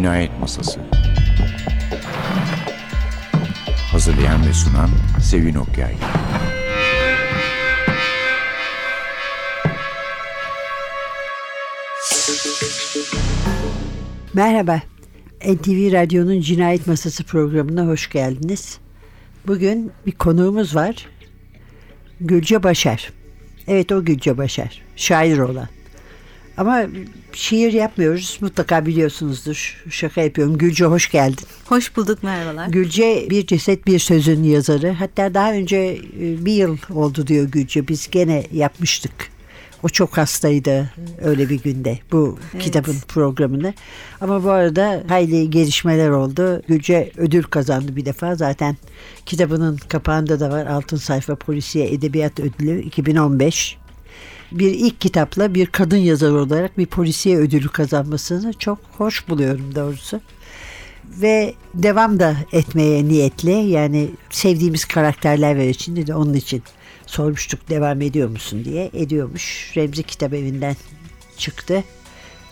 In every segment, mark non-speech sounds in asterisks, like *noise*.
Cinayet Masası Hazırlayan ve sunan Sevin Okyay Merhaba. NTV Radyo'nun Cinayet Masası programına hoş geldiniz. Bugün bir konuğumuz var. Gülce Başar. Evet o Gülce Başar. Şair olan. Ama şiir yapmıyoruz. Mutlaka biliyorsunuzdur. Şaka yapıyorum. Gülce hoş geldin. Hoş bulduk merhabalar. Gülce bir ceset bir sözün yazarı. Hatta daha önce e, bir yıl oldu diyor Gülce. Biz gene yapmıştık. O çok hastaydı öyle bir günde bu Evet. kitabın programını. Ama bu arada hayli gelişmeler oldu. Gülce ödül kazandı bir defa. Zaten kitabının kapağında da var. Altın Sayfa Polisiye Edebiyat Ödülü 2015. Bir ilk kitapla bir kadın yazar olarak bir polisiye ödülü kazanmasını çok hoş buluyorum doğrusu ve devam da etmeye niyetli. Yani sevdiğimiz karakterler var içinde de onun için sormuştuk devam ediyor musun diye. Ediyormuş. Remzi Kitap Evi'nden çıktı.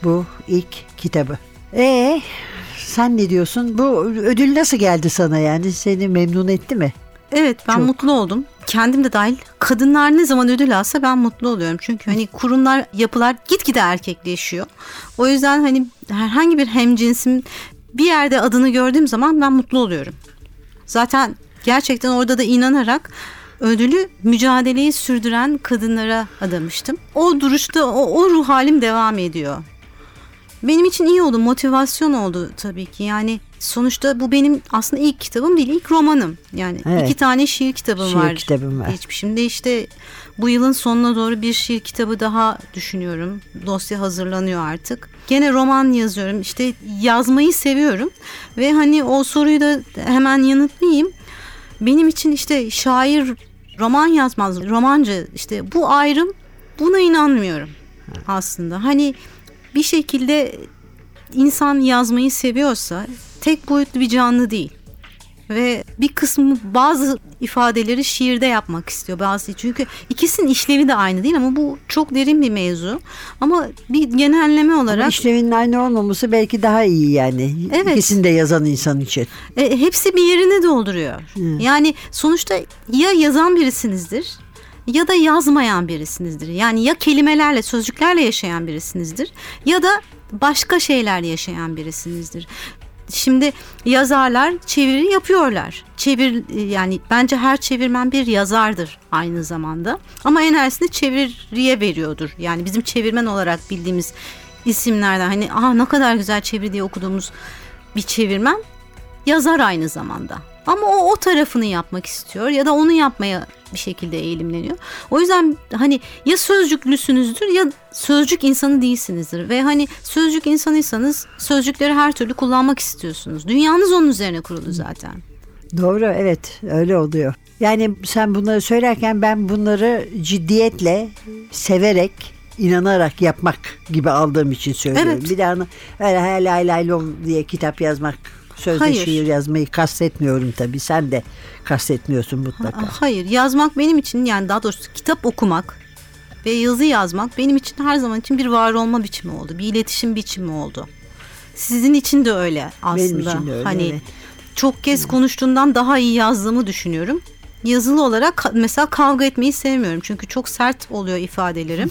Bu ilk kitabı. E sen ne diyorsun? Bu ödül nasıl geldi sana yani? Seni memnun etti mi? Evet ben Çok. mutlu oldum. Kendim de dahil. Kadınlar ne zaman ödül alsa ben mutlu oluyorum. Çünkü hani kurumlar, yapılar gitgide erkekleşiyor. O yüzden hani herhangi bir hemcinsim bir yerde adını gördüğüm zaman ben mutlu oluyorum. Zaten gerçekten orada da inanarak ödülü mücadeleyi sürdüren kadınlara adamıştım. O duruşta o, o ruh halim devam ediyor. Benim için iyi oldu, motivasyon oldu tabii ki. Yani sonuçta bu benim aslında ilk kitabım değil, ilk romanım. Yani Evet. iki tane şiir kitabım Şiir var. kitabım var. Geçmişimde işte bu yılın sonuna doğru bir şiir kitabı daha düşünüyorum. Dosya hazırlanıyor artık. Gene roman yazıyorum. İşte yazmayı seviyorum. Ve hani o soruyu da hemen yanıtlayayım. Benim için işte şair roman yazmaz, romancı işte bu ayrım buna inanmıyorum aslında. Hani bir şekilde insan yazmayı seviyorsa tek boyutlu bir canlı değil. Ve bir kısmı bazı ifadeleri şiirde yapmak istiyor bazı çünkü ikisinin işlevi de aynı değil ama bu çok derin bir mevzu ama bir genelleme Ama olarak işlevinin aynı olmaması belki daha iyi yani. Evet. İkisini de yazan insan için. E, hepsi bir yerini dolduruyor. Yani sonuçta ya yazan birisinizdir ya da yazmayan birisinizdir. Yani ya kelimelerle, sözcüklerle yaşayan birisinizdir ya da başka şeylerle yaşayan birisinizdir. Şimdi yazarlar çeviri yapıyorlar. Çevir yani bence her çevirmen bir yazardır aynı zamanda. Ama enerjisini çeviriye veriyordur. Yani bizim çevirmen olarak bildiğimiz isimlerden hani ah ne kadar güzel çeviri diye okuduğumuz bir çevirmen yazar aynı zamanda. Ama o o tarafını yapmak istiyor ya da onu yapmaya bir şekilde eğilimleniyor. O yüzden hani ya sözcüklüsünüzdür ya sözcük insanı değilsinizdir. Ve hani sözcük insanıysanız sözcükleri her türlü kullanmak istiyorsunuz. Dünyanız onun üzerine kurulu zaten. Doğru evet öyle oluyor. Yani sen bunları söylerken ben bunları ciddiyetle severek inanarak yapmak gibi aldığım için söylüyorum. Evet. Bir daha öyle lay lom diye kitap yazmak sözde Hayır. şiir yazmayı kastetmiyorum tabii. Sen de kastetmiyorsun mutlaka. Hayır yazmak benim için yani daha doğrusu kitap okumak ve yazı yazmak benim için her zaman için bir var olma biçimi oldu. Bir iletişim biçimi oldu. Sizin için de öyle aslında. Benim için de öyle, hani evet. çok kez konuştuğumdan daha iyi yazdığımı düşünüyorum. Yazılı olarak mesela kavga etmeyi sevmiyorum. Çünkü çok sert oluyor ifadelerim.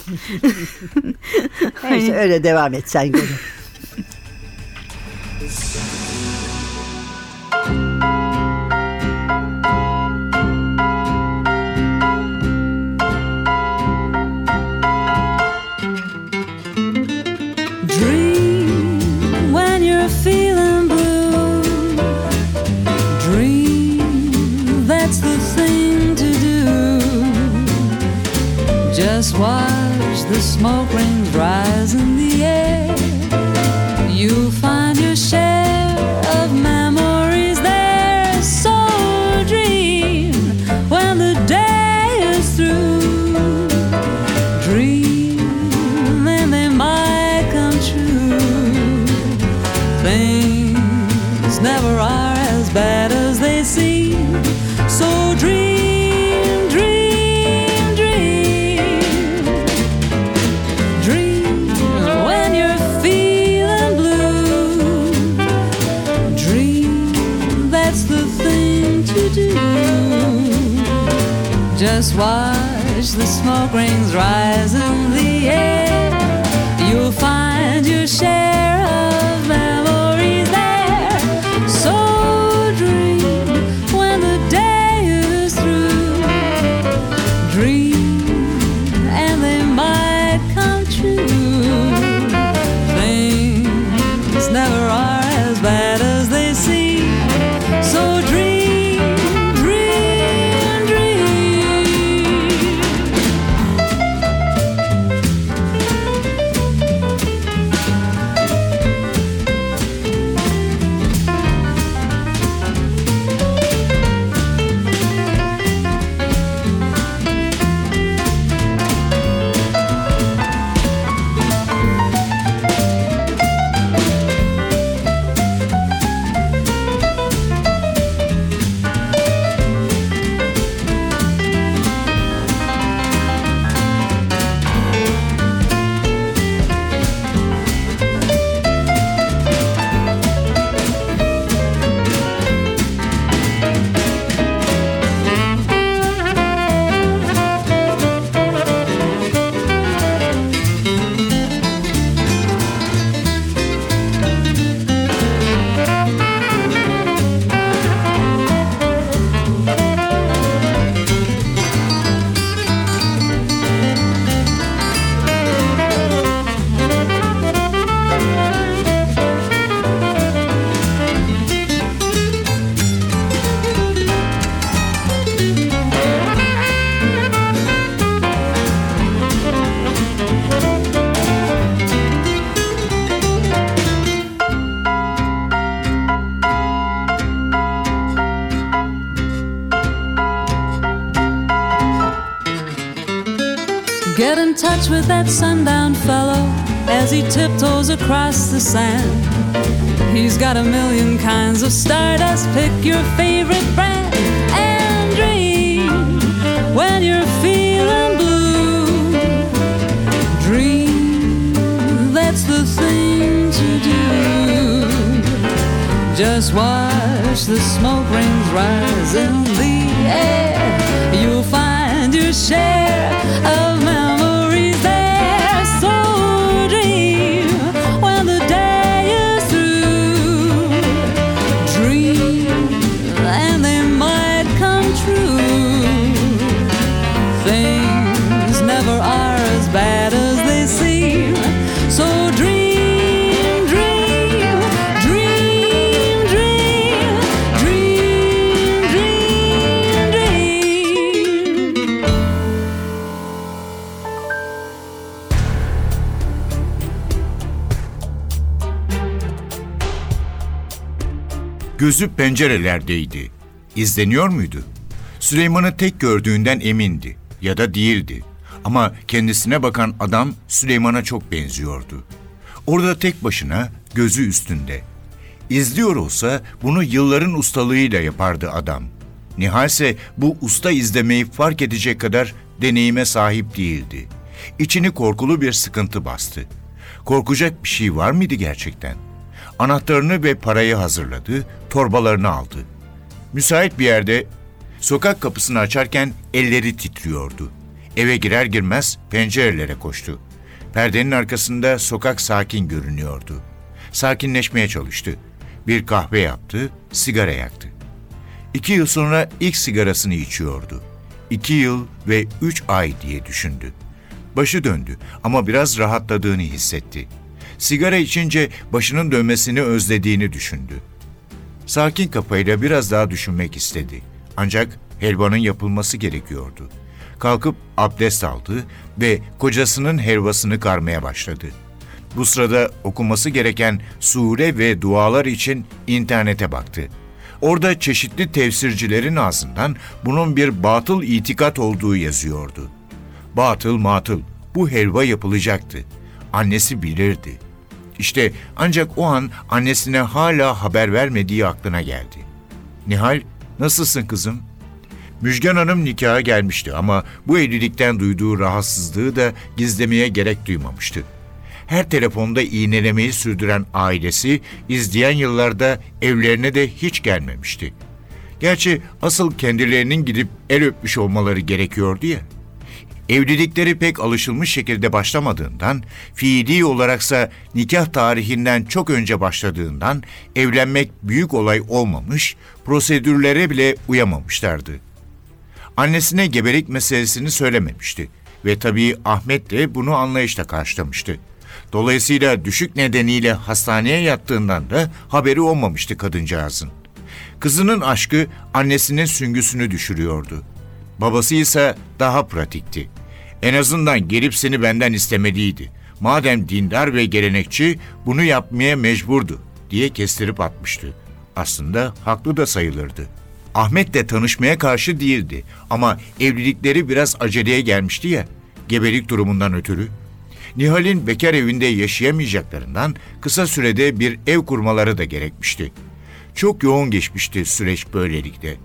*laughs* Neyse öyle devam et sen gene. *laughs* smoke rings rise try as he tiptoes across the sand. He's got a million kinds of stardust. Pick your favorite brand and dream when you're feeling blue. Dream, that's the thing to do. Just watch the smoke rings rise in the air. You'll find your share Gözü pencerelerdeydi. İzleniyor muydu? Süleyman'ı tek gördüğünden emindi ya da değildi. Ama kendisine bakan adam Süleyman'a çok benziyordu. Orada tek başına, gözü üstünde. İzliyor olsa bunu yılların ustalığıyla yapardı adam. Nihal ise bu usta izlemeyi fark edecek kadar deneyime sahip değildi. İçini korkulu bir sıkıntı bastı. Korkacak bir şey var mıydı gerçekten? Anahtarını ve parayı hazırladı, torbalarını aldı. Müsait bir yerde sokak kapısını açarken elleri titriyordu. Eve girer girmez pencerelere koştu. Perdenin arkasında sokak sakin görünüyordu. Sakinleşmeye çalıştı. Bir kahve yaptı, sigara yaktı. İki yıl sonra ilk sigarasını içiyordu. İki yıl ve üç ay diye düşündü. Başı döndü ama biraz rahatladığını hissetti. Sigara içince başının dönmesini özlediğini düşündü. Sakin kafayla biraz daha düşünmek istedi. Ancak helvanın yapılması gerekiyordu. Kalkıp abdest aldı ve kocasının helvasını karmaya başladı. Bu sırada okunması gereken sure ve dualar için internete baktı. Orada çeşitli tefsircilerin ağzından bunun bir batıl itikat olduğu yazıyordu. Batıl matıl, bu helva yapılacaktı. Annesi bilirdi. İşte ancak o an annesine hala haber vermediği aklına geldi. Nihal, nasılsın kızım? Müjgan Hanım nikaha gelmişti ama bu evlilikten duyduğu rahatsızlığı da gizlemeye gerek duymamıştı. Her telefonda iğnelemeyi sürdüren ailesi izleyen yıllarda evlerine de hiç gelmemişti. Gerçi asıl kendilerinin gidip el öpmüş olmaları gerekiyordu ya. Evlilikleri pek alışılmış şekilde başlamadığından, fiili olaraksa nikah tarihinden çok önce başladığından evlenmek büyük olay olmamış, prosedürlere bile uyamamışlardı. Annesine gebelik meselesini söylememişti ve tabii Ahmet de bunu anlayışla karşılamıştı. Dolayısıyla düşük nedeniyle hastaneye yattığından da haberi olmamıştı kadıncağızın. Kızının aşkı annesinin süngüsünü düşürüyordu. Babası ise daha pratikti. En azından gelip seni benden istemeliydi. Madem dindar ve gelenekçi bunu yapmaya mecburdu diye kestirip atmıştı. Aslında haklı da sayılırdı. Ahmet de tanışmaya karşı değildi ama evlilikleri biraz aceleye gelmişti ya, gebelik durumundan ötürü. Nihal'in bekar evinde yaşayamayacaklarından kısa sürede bir ev kurmaları da gerekmişti. Çok yoğun geçmişti süreç böylelikle.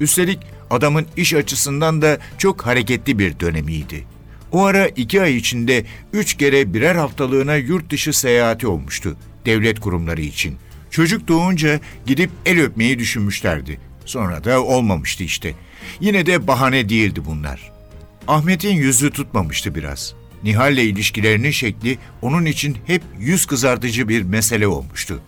Üstelik adamın iş açısından da çok hareketli bir dönemiydi. O ara iki ay içinde üç kere birer haftalığına yurt dışı seyahati olmuştu devlet kurumları için. Çocuk doğunca gidip el öpmeyi düşünmüşlerdi. Sonra da olmamıştı işte. Yine de bahane değildi bunlar. Ahmet'in yüzü tutmamıştı biraz. Nihal'le ilişkilerinin şekli onun için hep yüz kızartıcı bir mesele olmuştu.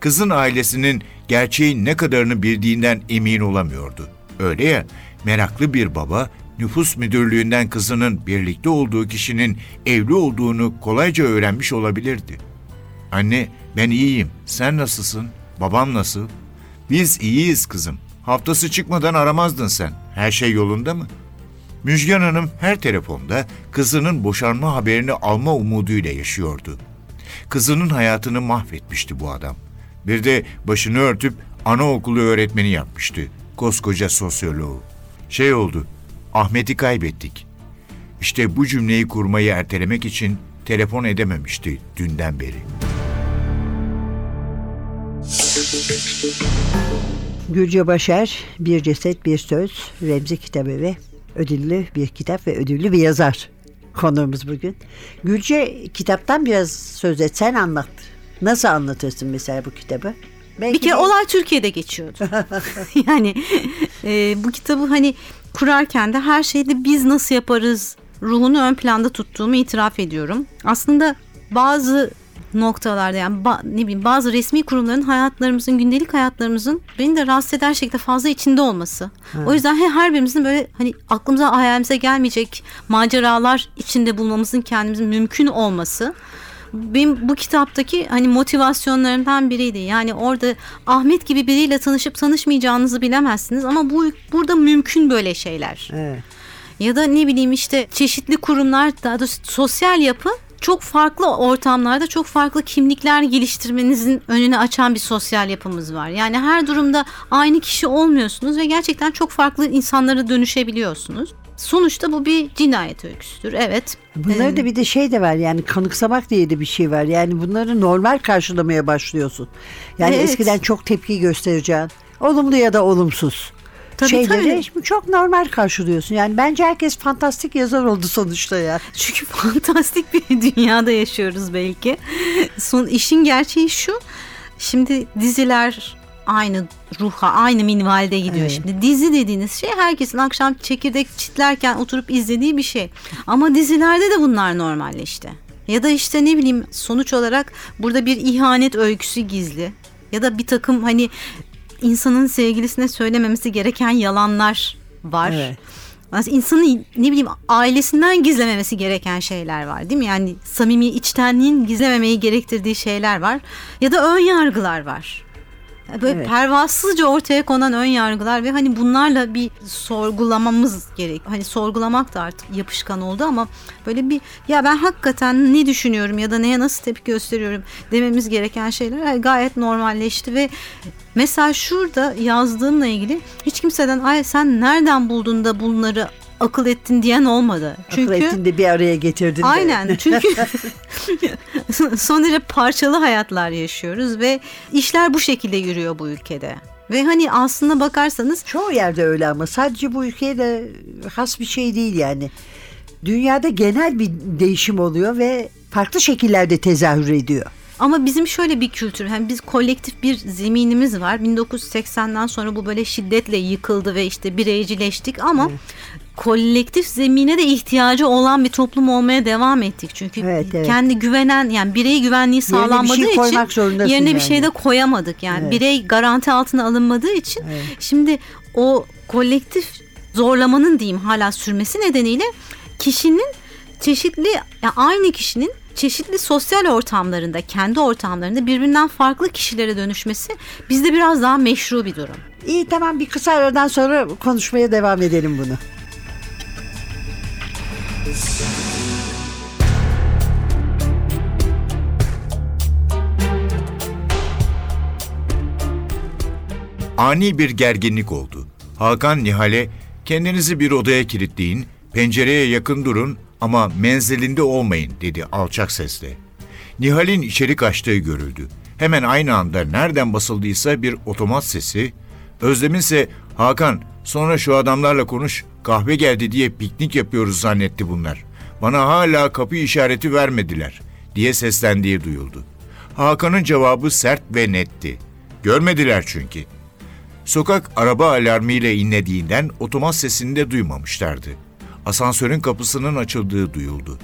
Kızın ailesinin gerçeğin ne kadarını bildiğinden emin olamıyordu. Öyle ya, meraklı bir baba nüfus müdürlüğünden kızının birlikte olduğu kişinin evli olduğunu kolayca öğrenmiş olabilirdi. Anne, ben iyiyim. Sen nasılsın? Babam nasıl? Biz iyiyiz kızım. Haftası çıkmadan aramazdın sen. Her şey yolunda mı? Müjgan Hanım her telefonda kızının boşanma haberini alma umuduyla yaşıyordu. Kızının hayatını mahvetmişti bu adam. Bir de başını örtüp anaokulu öğretmeni yapmıştı. Koskoca sosyoloğu. Şey oldu, Ahmet'i kaybettik. İşte bu cümleyi kurmayı ertelemek için telefon edememişti dünden beri. Gülce Başar, Bir Ceset Bir Söz, Remzi kitabı ve ödüllü bir kitap ve ödüllü bir yazar konuğumuz bugün. Gülce kitaptan biraz söz et, sen anlat. Nasıl anlatırsın mesela bu kitabı? Belki Bir kere de- olay Türkiye'de geçiyordu. *laughs* *laughs* yani e, bu kitabı hani kurarken de her şeyde biz nasıl yaparız ruhunu ön planda tuttuğumu itiraf ediyorum. Aslında bazı noktalarda yani ba- ne bileyim bazı resmi kurumların hayatlarımızın gündelik hayatlarımızın beni de rahatsız eder şekilde fazla içinde olması. O yüzden he- her birimizin böyle hani aklımıza hayalimize gelmeyecek maceralar içinde bulmamızın kendimizin mümkün olması benim bu kitaptaki hani motivasyonlarımdan biriydi. Yani orada Ahmet gibi biriyle tanışıp tanışmayacağınızı bilemezsiniz ama bu burada mümkün böyle şeyler. Evet. Ya da ne bileyim işte çeşitli kurumlar daha doğrusu sosyal yapı çok farklı ortamlarda çok farklı kimlikler geliştirmenizin önünü açan bir sosyal yapımız var. Yani her durumda aynı kişi olmuyorsunuz ve gerçekten çok farklı insanlara dönüşebiliyorsunuz. Sonuçta bu bir cinayet öyküsüdür. Evet. Bunları da bir de şey de var yani kanıksamak diye de bir şey var. Yani bunları normal karşılamaya başlıyorsun. Yani Evet. eskiden çok tepki göstereceğin. Olumlu ya da olumsuz. Tabii, Şeyleri tabii. şimdi çok normal karşılıyorsun. Yani bence herkes fantastik yazar oldu sonuçta ya. *laughs* Çünkü fantastik bir dünyada yaşıyoruz belki. Son işin gerçeği şu. Şimdi diziler aynı ruha, aynı minvalde gidiyor. Evet. Şimdi dizi dediğiniz şey herkesin akşam çekirdek çitlerken oturup izlediği bir şey. Ama dizilerde de bunlar normalleşti. Ya da işte ne bileyim sonuç olarak burada bir ihanet öyküsü gizli. Ya da bir takım hani insanın sevgilisine söylememesi gereken yalanlar var. Evet. Aslında insanın ne bileyim ailesinden gizlememesi gereken şeyler var değil mi? Yani samimi içtenliğin gizlememeyi gerektirdiği şeyler var. Ya da ön yargılar var. Böyle Evet. pervasızca ortaya konan ön yargılar ve hani bunlarla bir sorgulamamız gerek. Hani sorgulamak da artık yapışkan oldu ama böyle bir ya ben hakikaten ne düşünüyorum ya da neye nasıl tepki gösteriyorum dememiz gereken şeyler gayet normalleşti ve mesela şurada yazdığımla ilgili hiç kimseden ay sen nereden buldun da bunları akıl ettin diyen olmadı. Akıl ettin de bir araya getirdin de. Aynen *laughs* çünkü *laughs* son derece parçalı hayatlar yaşıyoruz ve işler bu şekilde yürüyor bu ülkede. Ve hani aslında bakarsanız Çoğu yerde öyle ama sadece bu ülkeye de has bir şey değil yani. Dünyada genel bir değişim oluyor ve farklı şekillerde tezahür ediyor. Ama bizim şöyle bir kültür, hem biz kolektif bir zeminimiz var. 1980'den sonra bu böyle şiddetle yıkıldı ve işte bireycileştik ama kolektif zemine de ihtiyacı olan bir toplum olmaya devam ettik. Çünkü Evet, evet. kendi güvenen yani birey güvenliği Yerine bir şey sağlanmadığı koymak için zorundasın yerine bir yani. şey de koyamadık. Yani Evet. birey garanti altına alınmadığı için şimdi o kolektif zorlamanın diyeyim hala sürmesi nedeniyle kişinin çeşitli yani aynı kişinin çeşitli sosyal ortamlarında, kendi ortamlarında birbirinden farklı kişilere dönüşmesi bizde biraz daha meşru bir durum. İyi tamam bir kısa aradan sonra konuşmaya devam edelim bunu. Ani bir gerginlik oldu. Hakan Nihal'e kendinizi bir odaya kilitleyin, pencereye yakın durun ama menzilinde olmayın dedi alçak sesle. Nihal'in içeri kaçtığı görüldü. Hemen aynı anda nereden basıldıysa bir otomat sesi, Özlem'in ise Hakan sonra şu adamlarla konuş kahve geldi diye piknik yapıyoruz zannetti bunlar. Bana hala kapı işareti vermediler diye seslendiği duyuldu. Hakan'ın cevabı sert ve netti. Görmediler çünkü. Sokak araba alarmıyla inlediğinden otomat sesini de duymamışlardı. Asansörün kapısının açıldığı duyuldu.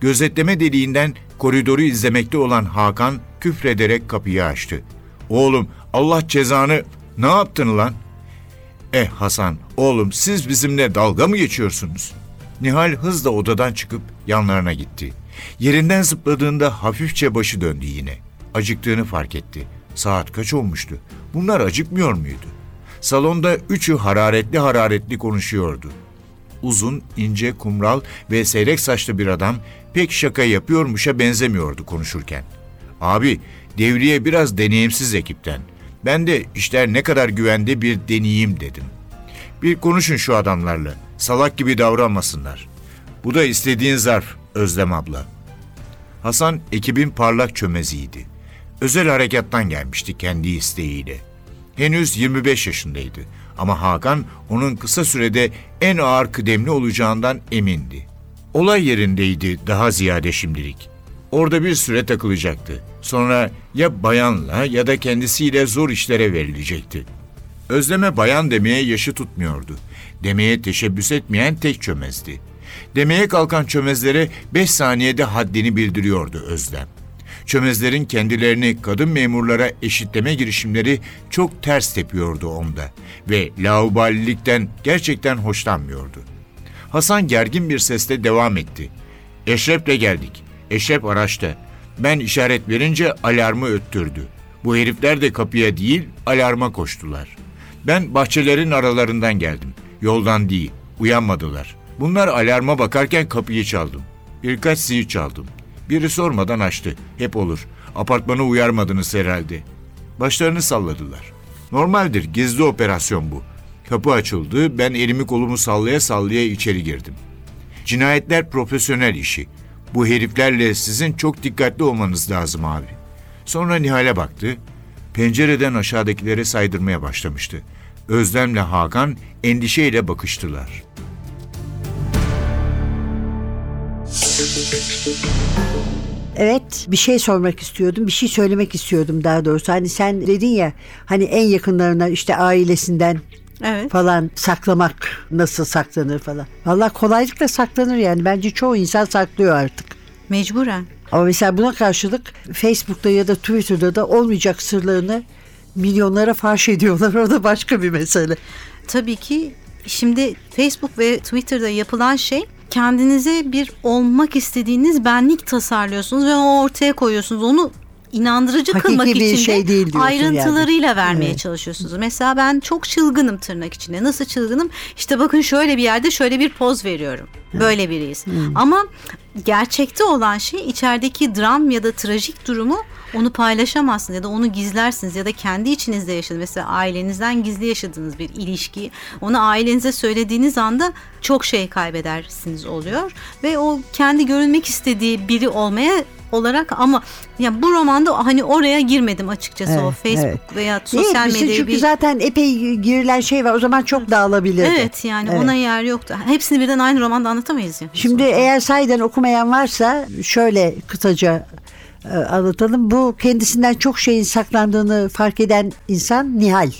Gözetleme deliğinden koridoru izlemekte olan Hakan küfrederek kapıyı açtı. Oğlum Allah cezanı ne yaptın lan? Eh Hasan, oğlum siz bizimle dalga mı geçiyorsunuz? Nihal hızla odadan çıkıp yanlarına gitti. Yerinden zıpladığında hafifçe başı döndü yine. Acıktığını fark etti. Saat kaç olmuştu? Bunlar acıkmıyor muydu? Salonda üçü hararetli hararetli konuşuyordu. Uzun, ince, kumral ve seyrek saçlı bir adam pek şaka yapıyormuşa benzemiyordu konuşurken. Abi, devriye biraz deneyimsiz ekipten. Ben de işler ne kadar güvende bir deneyeyim dedim. Bir konuşun şu adamlarla. Salak gibi davranmasınlar. Bu da istediğin zarf Özlem abla. Hasan ekibin parlak çömeziydi. Özel harekattan gelmişti kendi isteğiyle. Henüz 25 yaşındaydı ama Hakan onun kısa sürede en ağır kıdemli olacağından emindi. Olay yerindeydi daha ziyade şimdilik. Orada bir süre takılacaktı. Sonra ya bayanla ya da kendisiyle zor işlere verilecekti. Özleme bayan demeye yaşı tutmuyordu. Demeye teşebbüs etmeyen tek çömezdi. Demeye kalkan çömezlere beş saniyede haddini bildiriyordu Özlem. Çömezlerin kendilerini kadın memurlara eşitleme girişimleri çok ters tepiyordu onda ve laubalilikten gerçekten hoşlanmıyordu. Hasan gergin bir sesle devam etti. Eşref'le geldik. Eşref araçta. Ben işaret verince alarmı öttürdü. Bu herifler de kapıya değil alarma koştular. Ben bahçelerin aralarından geldim. Yoldan değil. Uyanmadılar. Bunlar alarma bakarken kapıyı çaldım. Birkaç zil çaldım. Biri sormadan açtı. Hep olur. Apartmanı uyarmadınız herhalde. Başlarını salladılar. Normaldir. Gizli operasyon bu. Kapı açıldı. Ben elimi kolumu sallaya sallaya içeri girdim. Cinayetler profesyonel işi. Bu heriflerle sizin çok dikkatli olmanız lazım abi. Sonra Nihal'e baktı. Pencereden aşağıdakileri saydırmaya başlamıştı. Özlem'le Hakan endişeyle bakıştılar. Evet bir şey sormak istiyordum. Bir şey söylemek istiyordum daha doğrusu. Hani sen dedin ya hani en yakınlarına işte ailesinden Evet. falan saklamak nasıl saklanır falan. Vallahi kolaylıkla saklanır yani. Bence çoğu insan saklıyor artık. Mecburen. Ama mesela buna karşılık Facebook'ta ya da Twitter'da da olmayacak sırlarını milyonlara farş ediyorlar. *laughs* O da başka bir mesele. Tabii ki şimdi Facebook ve Twitter'da yapılan şey kendinize bir olmak istediğiniz benlik tasarlıyorsunuz ve ortaya koyuyorsunuz. Onu inandırıcı Hakiki kılmak bir için şey de değil ayrıntılarıyla vermeye Evet. çalışıyorsunuz. Mesela ben çok çılgınım tırnak içinde. Nasıl çılgınım? İşte bakın şöyle bir yerde şöyle bir poz veriyorum. Böyle biriyiz. Ama gerçekte olan şey içerideki dram ya da trajik durumu onu paylaşamazsınız ya da onu gizlersiniz ya da kendi içinizde yaşadığınız mesela ailenizden gizli yaşadığınız bir ilişkiyi onu ailenize söylediğiniz anda çok şey kaybedersiniz oluyor ve o kendi görünmek istediği biri olmaya olarak ama ya bu romanda hani oraya girmedim açıkçası o Evet, Facebook evet. veya sosyal misin? medyaya Çünkü bir zaten epey girilen şey var. O zaman çok dağılabilirdi. Evet yani Evet. ona yer yoktu. Hepsini birden aynı romanda anlatamayız ya. Şimdi eğer sahiden okumayan varsa şöyle kısaca e, anlatalım. Bu kendisinden çok şeyin saklandığını fark eden insan Nihal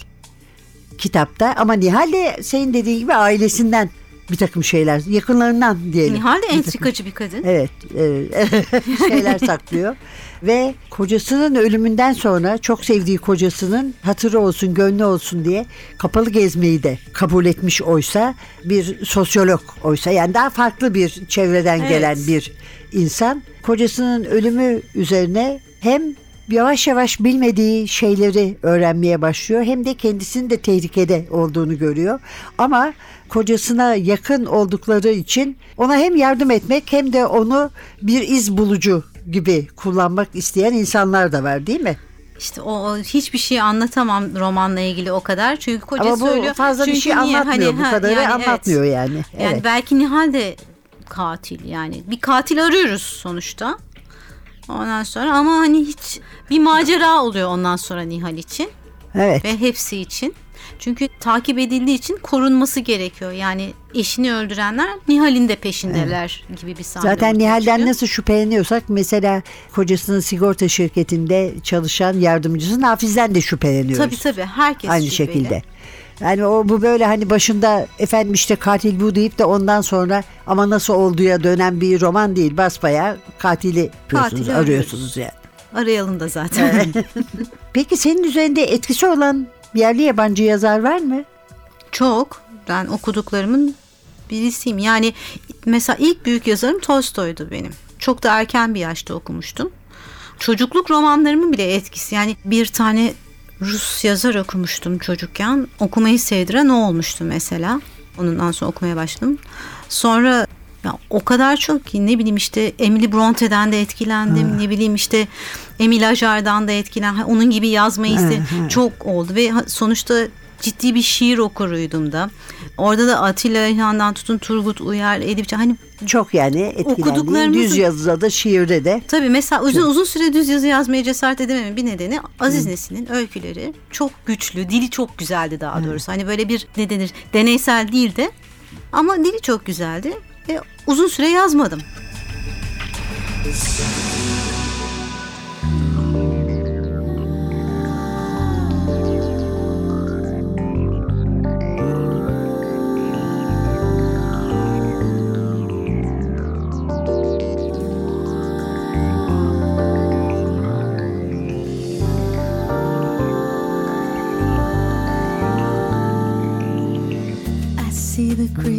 kitapta. Ama Nihal de senin dediğin gibi ailesinden bir takım şeyler, yakınlarından diyelim. Nihal de entrikacı bir kadın. Evet, e, *laughs* şeyler saklıyor. Ve kocasının ölümünden sonra çok sevdiği kocasının hatırı olsun, gönlü olsun diye kapalı gezmeyi de kabul etmiş oysa bir sosyolog oysa yani daha farklı bir çevreden Evet. gelen bir insan kocasının ölümü üzerine hem yavaş yavaş bilmediği şeyleri öğrenmeye başlıyor hem de kendisinin de tehlikede olduğunu görüyor. Ama kocasına yakın oldukları için ona hem yardım etmek hem de onu bir iz bulucu gibi kullanmak isteyen insanlar da var değil mi? İşte o, o hiçbir şey anlatamam romanla ilgili o kadar. Çünkü kocası Ama bu söylüyor. fazla bir Çünkü şey niye? anlatmıyor. Hani, bu kadarı yani evet. anlatmıyor yani. Yani Evet. belki Nihal de katil yani. Bir katil arıyoruz sonuçta. Ondan sonra ama hani hiç bir macera oluyor ondan sonra Nihal için Evet. ve hepsi için. Çünkü takip edildiği için korunması gerekiyor. Yani eşini öldürenler Nihal'in de peşindeler gibi bir sahne. Zaten Nihal'den çıkıyor. nasıl şüpheleniyorsak mesela kocasının sigorta şirketinde çalışan yardımcısı Nafiz'den de şüpheleniyoruz. Tabii tabii herkes Aynı şüpheli. şekilde. Yani o bu böyle hani başında efendim işte katil bu deyip de ondan sonra ama nasıl olduğuya dönen bir roman değil. Basbayağı katili Katili arıyorsunuz yani. Arayalım da zaten. *laughs* Peki senin üzerinde etkisi olan yerli yabancı yazar var mı? Çok. Ben okuduklarımın birisiyim. Yani mesela ilk büyük yazarım Tolstoy'du benim. Çok da erken bir yaşta okumuştum. Çocukluk romanlarımın bile etkisi. Yani bir tane Rus yazar okumuştum çocukken. Okumayı sevdiren o olmuştu mesela. Ondan sonra okumaya başladım. Sonra ya o kadar çok ki ne bileyim işte Emily Bronte'den de etkilendim. Ne bileyim işte Emile Ajar'dan da etkilendim. Onun gibi yazmayı iste çok oldu ve ha- sonuçta ciddi bir şiir okuruydum da. Orada da Atilla İlhan'dan tutun Turgut Uyar, Edip Can- hani Çok yani Okuduklarımızın- düz yazıda da şiirde de. Tabii mesela uzun uzun süre düz yazı yazmaya cesaret edememin bir nedeni Aziz Nesin'in öyküleri çok güçlü, dili çok güzeldi daha doğrusu. Hani böyle bir ne denir deneysel değil de ama dili çok güzeldi ve uzun süre yazmadım.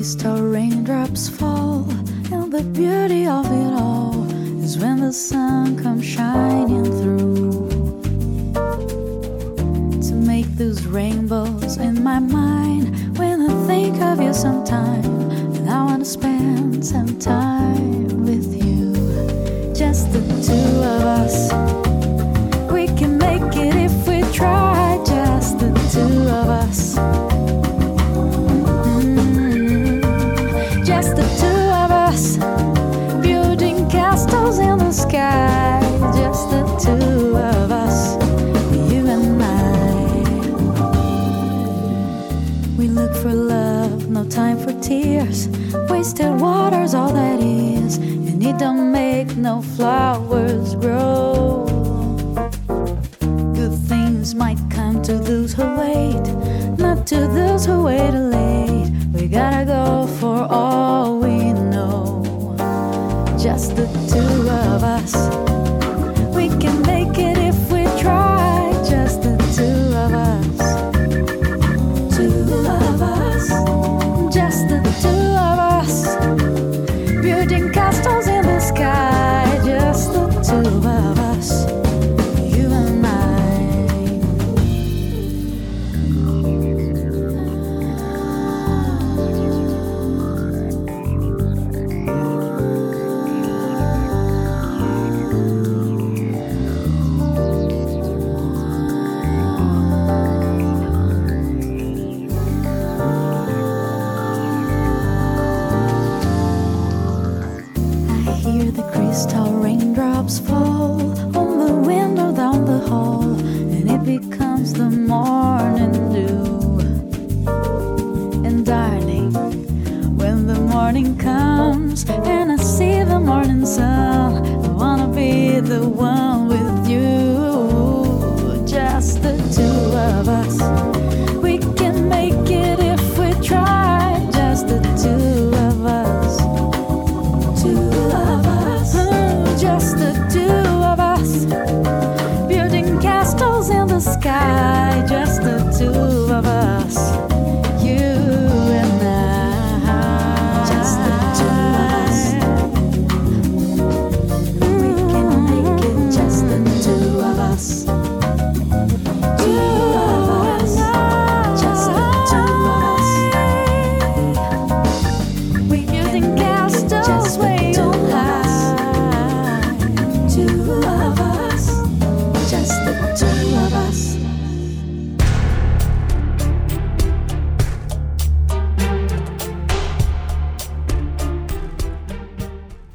Crystal raindrops fall, and the beauty of it all is when the sun comes shining through. To make those rainbows in my mind when I think of you sometime, não fly.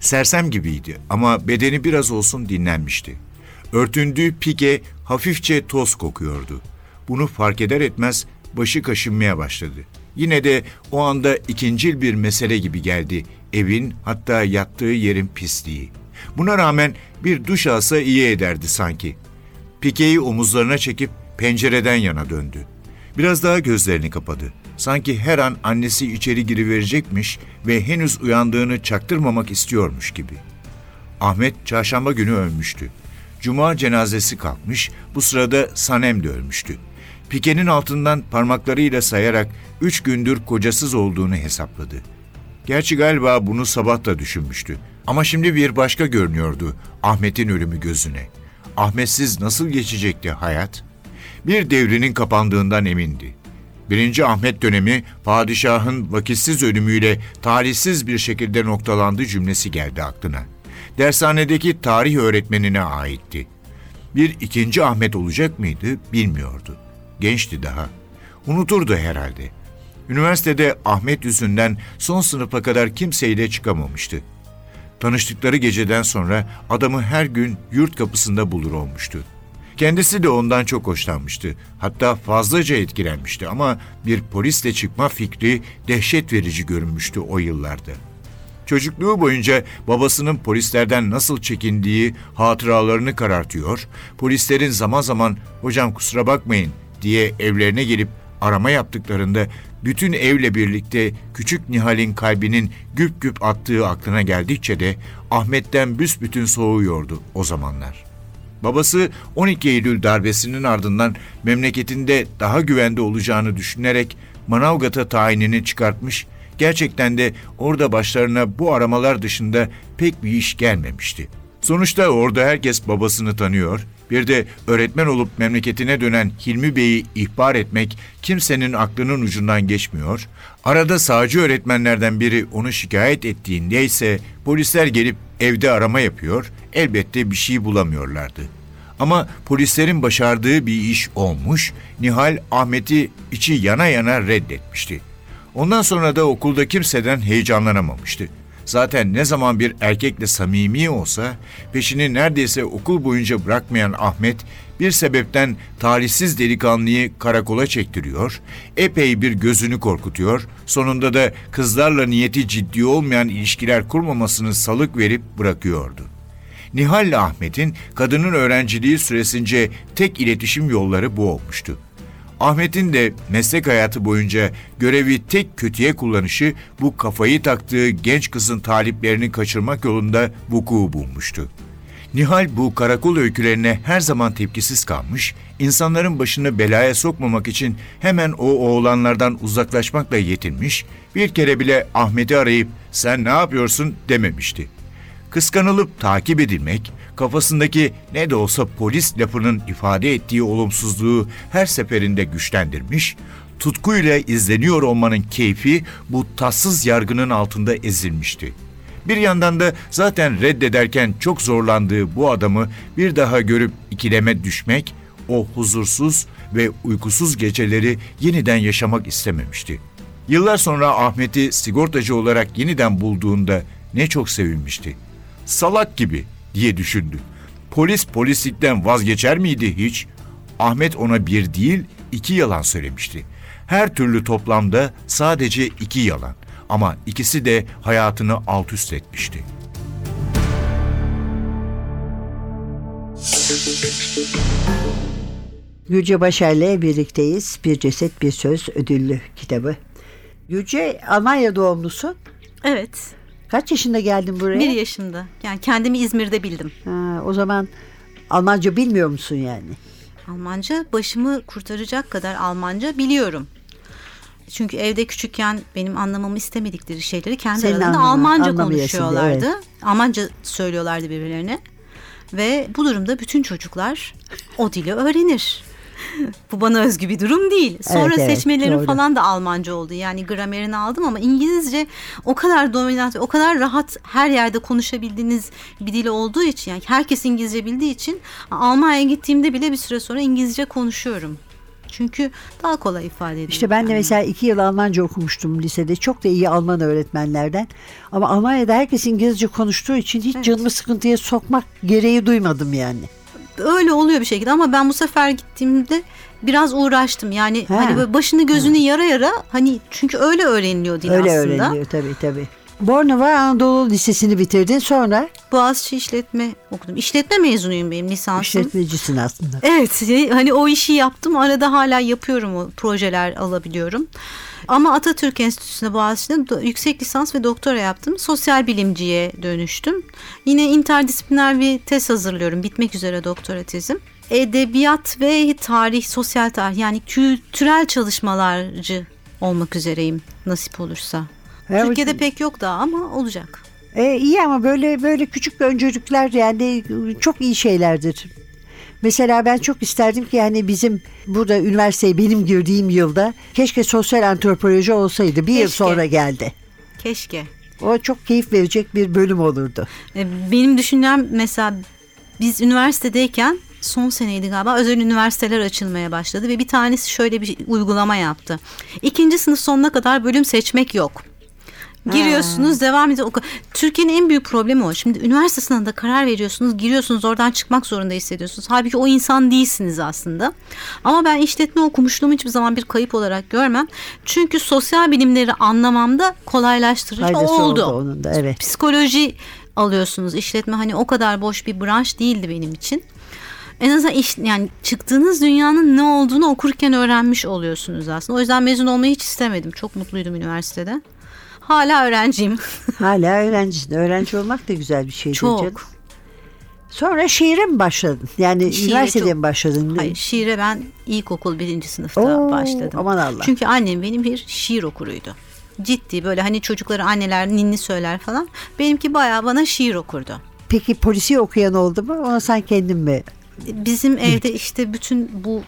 Sersem gibiydi ama bedeni biraz olsun dinlenmişti. Örtündüğü pike hafifçe toz kokuyordu. Bunu fark eder etmez başı kaşınmaya başladı. Yine de o anda ikincil bir mesele gibi geldi. Evin hatta yattığı yerin pisliği. Buna rağmen bir duş alsa iyi ederdi sanki. Pikeyi omuzlarına çekip pencereden yana döndü. Biraz daha gözlerini kapadı. Sanki her an annesi içeri giriverecekmiş ve henüz uyandığını çaktırmamak istiyormuş gibi. Ahmet çarşamba günü ölmüştü. Cuma cenazesi kalkmış, bu sırada Sanem de ölmüştü. Pikenin altından parmaklarıyla sayarak üç gündür kocasız olduğunu hesapladı. Gerçi galiba bunu sabah da düşünmüştü. Ama şimdi bir başka görünüyordu Ahmet'in ölümü gözüne. Ahmetsiz nasıl geçecekti hayat? Bir devrinin kapandığından emindi. Birinci Ahmet dönemi padişahın vakitsiz ölümüyle talihsiz bir şekilde noktalandı cümlesi geldi aklına. Dershanedeki tarih öğretmenine aitti. Bir ikinci Ahmet olacak mıydı bilmiyordu. Gençti daha. Unuturdu herhalde. Üniversitede Ahmet yüzünden son sınıfa kadar kimseyle çıkamamıştı. Tanıştıkları geceden sonra adamı her gün yurt kapısında bulur olmuştu. Kendisi de ondan çok hoşlanmıştı. Hatta fazlaca etkilenmişti ama bir polisle çıkma fikri dehşet verici görünmüştü o yıllarda. Çocukluğu boyunca babasının polislerden nasıl çekindiği hatıralarını karartıyor, polislerin zaman zaman hocam kusura bakmayın diye evlerine gelip arama yaptıklarında bütün evle birlikte küçük Nihal'in kalbinin güp güp attığı aklına geldikçe de Ahmet'ten büsbütün soğuyordu o zamanlar. Babası 12 Eylül darbesinin ardından memleketinde daha güvende olacağını düşünerek Manavgat'a tayinini çıkartmış, gerçekten de orada başlarına bu aramalar dışında pek bir iş gelmemişti. Sonuçta orada herkes babasını tanıyor, bir de öğretmen olup memleketine dönen Hilmi Bey'i ihbar etmek kimsenin aklının ucundan geçmiyor. Arada sağcı öğretmenlerden biri onu şikayet ettiğinde ise polisler gelip evde arama yapıyor, elbette bir şey bulamıyorlardı. Ama polislerin başardığı bir iş olmuş, Nihal Ahmet'i içi yana yana reddetmişti. Ondan sonra da okulda kimseden heyecanlanamamıştı. Zaten ne zaman bir erkekle samimi olsa peşini neredeyse okul boyunca bırakmayan Ahmet bir sebepten talihsiz delikanlıyı karakola çektiriyor, epey bir gözünü korkutuyor, sonunda da kızlarla niyeti ciddi olmayan ilişkiler kurmamasını salık verip bırakıyordu. Nihal ile Ahmet'in kadının öğrenciliği süresince tek iletişim yolları bu olmuştu. Ahmet'in de meslek hayatı boyunca görevi tek kötüye kullanışı bu kafayı taktığı genç kızın taliplerini kaçırmak yolunda vuku bulmuştu. Nihal bu karakol öykülerine her zaman tepkisiz kalmış, insanların başını belaya sokmamak için hemen o oğlanlardan uzaklaşmakla yetinmiş, bir kere bile Ahmet'i arayıp sen ne yapıyorsun dememişti. Kıskanılıp takip edilmek, kafasındaki ne de olsa polis lafının ifade ettiği olumsuzluğu her seferinde güçlendirmiş, tutkuyla izleniyor olmanın keyfi bu tatsız yargının altında ezilmişti. Bir yandan da zaten reddederken çok zorlandığı bu adamı bir daha görüp ikileme düşmek, o huzursuz ve uykusuz geceleri yeniden yaşamak istememişti. Yıllar sonra Ahmet'i sigortacı olarak yeniden bulduğunda ne çok sevinmişti. Salak gibi diye düşündü. Polis polislikten vazgeçer miydi hiç? Ahmet ona bir değil iki yalan söylemişti. Her türlü toplamda sadece iki yalan. Ama ikisi de hayatını alt üst etmişti. Gülce Başar'la birlikteyiz. Bir Ceset Bir Söz ödüllü kitabı. Gülce Almanya doğumlusun. Evet. Kaç yaşında geldin buraya? Bir yaşında. Yani kendimi İzmir'de bildim. Ha, o zaman Almanca bilmiyor musun yani? Almanca başımı kurtaracak kadar Almanca biliyorum. Çünkü evde küçükken benim anlamamı istemedikleri şeyleri kendi Senin aralarında anlama- Almanca konuşuyorlardı. Almanca söylüyorlardı birbirlerine. Ve bu durumda bütün çocuklar o dili öğrenir. bu bana özgü bir durum değil. Sonra Evet, evet, seçmelerim doğru. falan da Almanca oldu. Yani gramerini aldım ama İngilizce o kadar dominant, o kadar rahat her yerde konuşabildiğiniz bir dil olduğu için yani herkes İngilizce bildiği için Almanya'ya gittiğimde bile bir süre sonra İngilizce konuşuyorum. Çünkü daha kolay ifade ediyor. İşte ben de mesela iki yıl Almanca okumuştum lisede. Çok da iyi Alman öğretmenlerden. Ama Almanya'da herkes İngilizce konuştuğu için hiç Evet. canımı sıkıntıya sokmak gereği duymadım yani. öyle oluyor bir şekilde ama ben bu sefer gittiğimde biraz uğraştım. Yani Ha. hani böyle başını gözünü yara yara hani çünkü öyle öğreniliyor dil Öyle aslında. öğreniliyor tabii tabii. Bornova Anadolu Lisesi'ni bitirdin. Sonra Boğaziçi işletme okudum. İşletme mezunuyum benim lisansım. işletmecisin aslında. Evet hani o işi yaptım arada hala yapıyorum o projeler alabiliyorum. Ama Atatürk Enstitüsü'nde Boğaziçi'nde yüksek lisans ve doktora yaptım. Sosyal bilimciye dönüştüm. Yine interdisipliner bir tez hazırlıyorum. Bitmek üzere doktora tezim. Edebiyat ve tarih, sosyal tarih yani kültürel çalışmalarcı olmak üzereyim nasip olursa. Evet. Türkiye'de pek yok daha ama olacak. E, iyi ama böyle böyle küçük öncülükler yani çok iyi şeylerdir. Mesela ben çok isterdim ki yani bizim burada üniversiteye benim girdiğim yılda keşke sosyal antropoloji olsaydı. Bir yıl Keşke. sonra geldi. Keşke. O çok keyif verecek bir bölüm olurdu. E, Benim düşüncem mesela biz üniversitedeyken son seneydi galiba özel üniversiteler açılmaya başladı ve bir tanesi şöyle bir uygulama yaptı. İkinci sınıf sonuna kadar bölüm seçmek yok. Giriyorsunuz devam ediyor. Türkiye'nin en büyük problemi o. Şimdi üniversite sınavında karar veriyorsunuz, giriyorsunuz, oradan çıkmak zorunda hissediyorsunuz. Halbuki o insan değilsiniz aslında. Ama ben işletme okumuşluğumu hiçbir zaman bir kayıp olarak görmem. Çünkü sosyal bilimleri anlamamda kolaylaştırıcı Faydası oldu. oldu onun da evet. Psikoloji alıyorsunuz. İşletme hani o kadar boş bir branş değildi benim için. En azından iş, yani çıktığınız dünyanın ne olduğunu okurken öğrenmiş oluyorsunuz aslında. O yüzden mezun olmayı hiç istemedim. Çok mutluydum üniversitede. Hala öğrenciyim. *laughs* Hala öğrencisin. Öğrenci olmak da güzel bir şeydir Çok. canım. Sonra şiire mi başladın? Yani Şiire üniversitede çok- mi başladın? Hayır, şiire ben ilkokul birinci sınıfta Oo, başladım. aman Allah. Çünkü annem benim bir şiir okuruydu. Ciddi böyle hani çocukları anneler ninni söyler falan. Benimki bayağı bana şiir okurdu. Peki polisi okuyan oldu mu? Ona sen kendin mi? Bizim evde işte bütün bu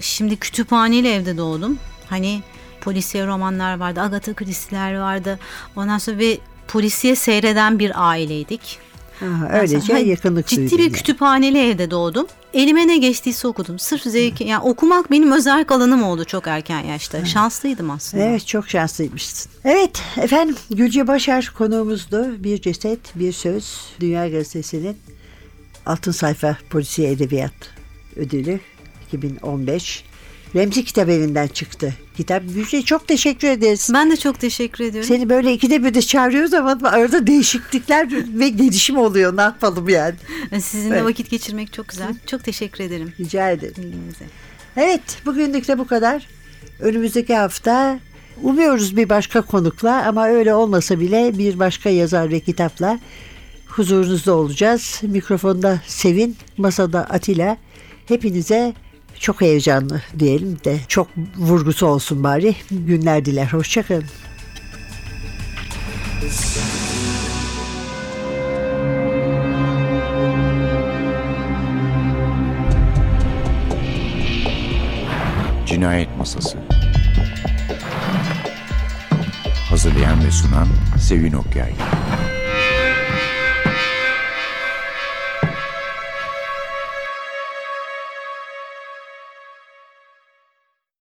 şimdi kütüphaneli evde doğdum. Hani polisiye romanlar vardı, Agatha Christie'ler vardı. Ondan sonra ve polisiye seyreden bir aileydik. Aha, öylece hani yakınlık Ciddi bir yani. kütüphaneli evde doğdum. Elime ne geçtiyse okudum. Sırf zevki, yani okumak benim özel alanım oldu çok erken yaşta. Şanslıydım aslında. Evet çok şanslıymışsın. Evet efendim Gülce Başar konuğumuzdu. Bir ceset bir söz Dünya Gazetesi'nin altın sayfa polisiye edebiyat ödülü 2015. Remzi Kitap Evi'nden çıktı. Kitap Gülce çok teşekkür ederiz. Ben de çok teşekkür ediyorum. Seni böyle ikide bir de çağırıyoruz ama arada değişiklikler *laughs* ve gelişim oluyor. Ne yapalım yani? Sizinle Evet. vakit geçirmek çok güzel. Çok teşekkür ederim Rica ederim. Evet bugünlük de bu kadar. Önümüzdeki hafta umuyoruz bir başka konukla ama öyle olmasa bile bir başka yazar ve kitapla huzurunuzda olacağız. Mikrofonda Sevin, masada Atilla. Hepinize çok heyecanlı diyelim de çok vurgusu olsun bari. Günler diler. Hoşçakalın. Cinayet Masası Hazırlayan ve sunan Sevin Okyay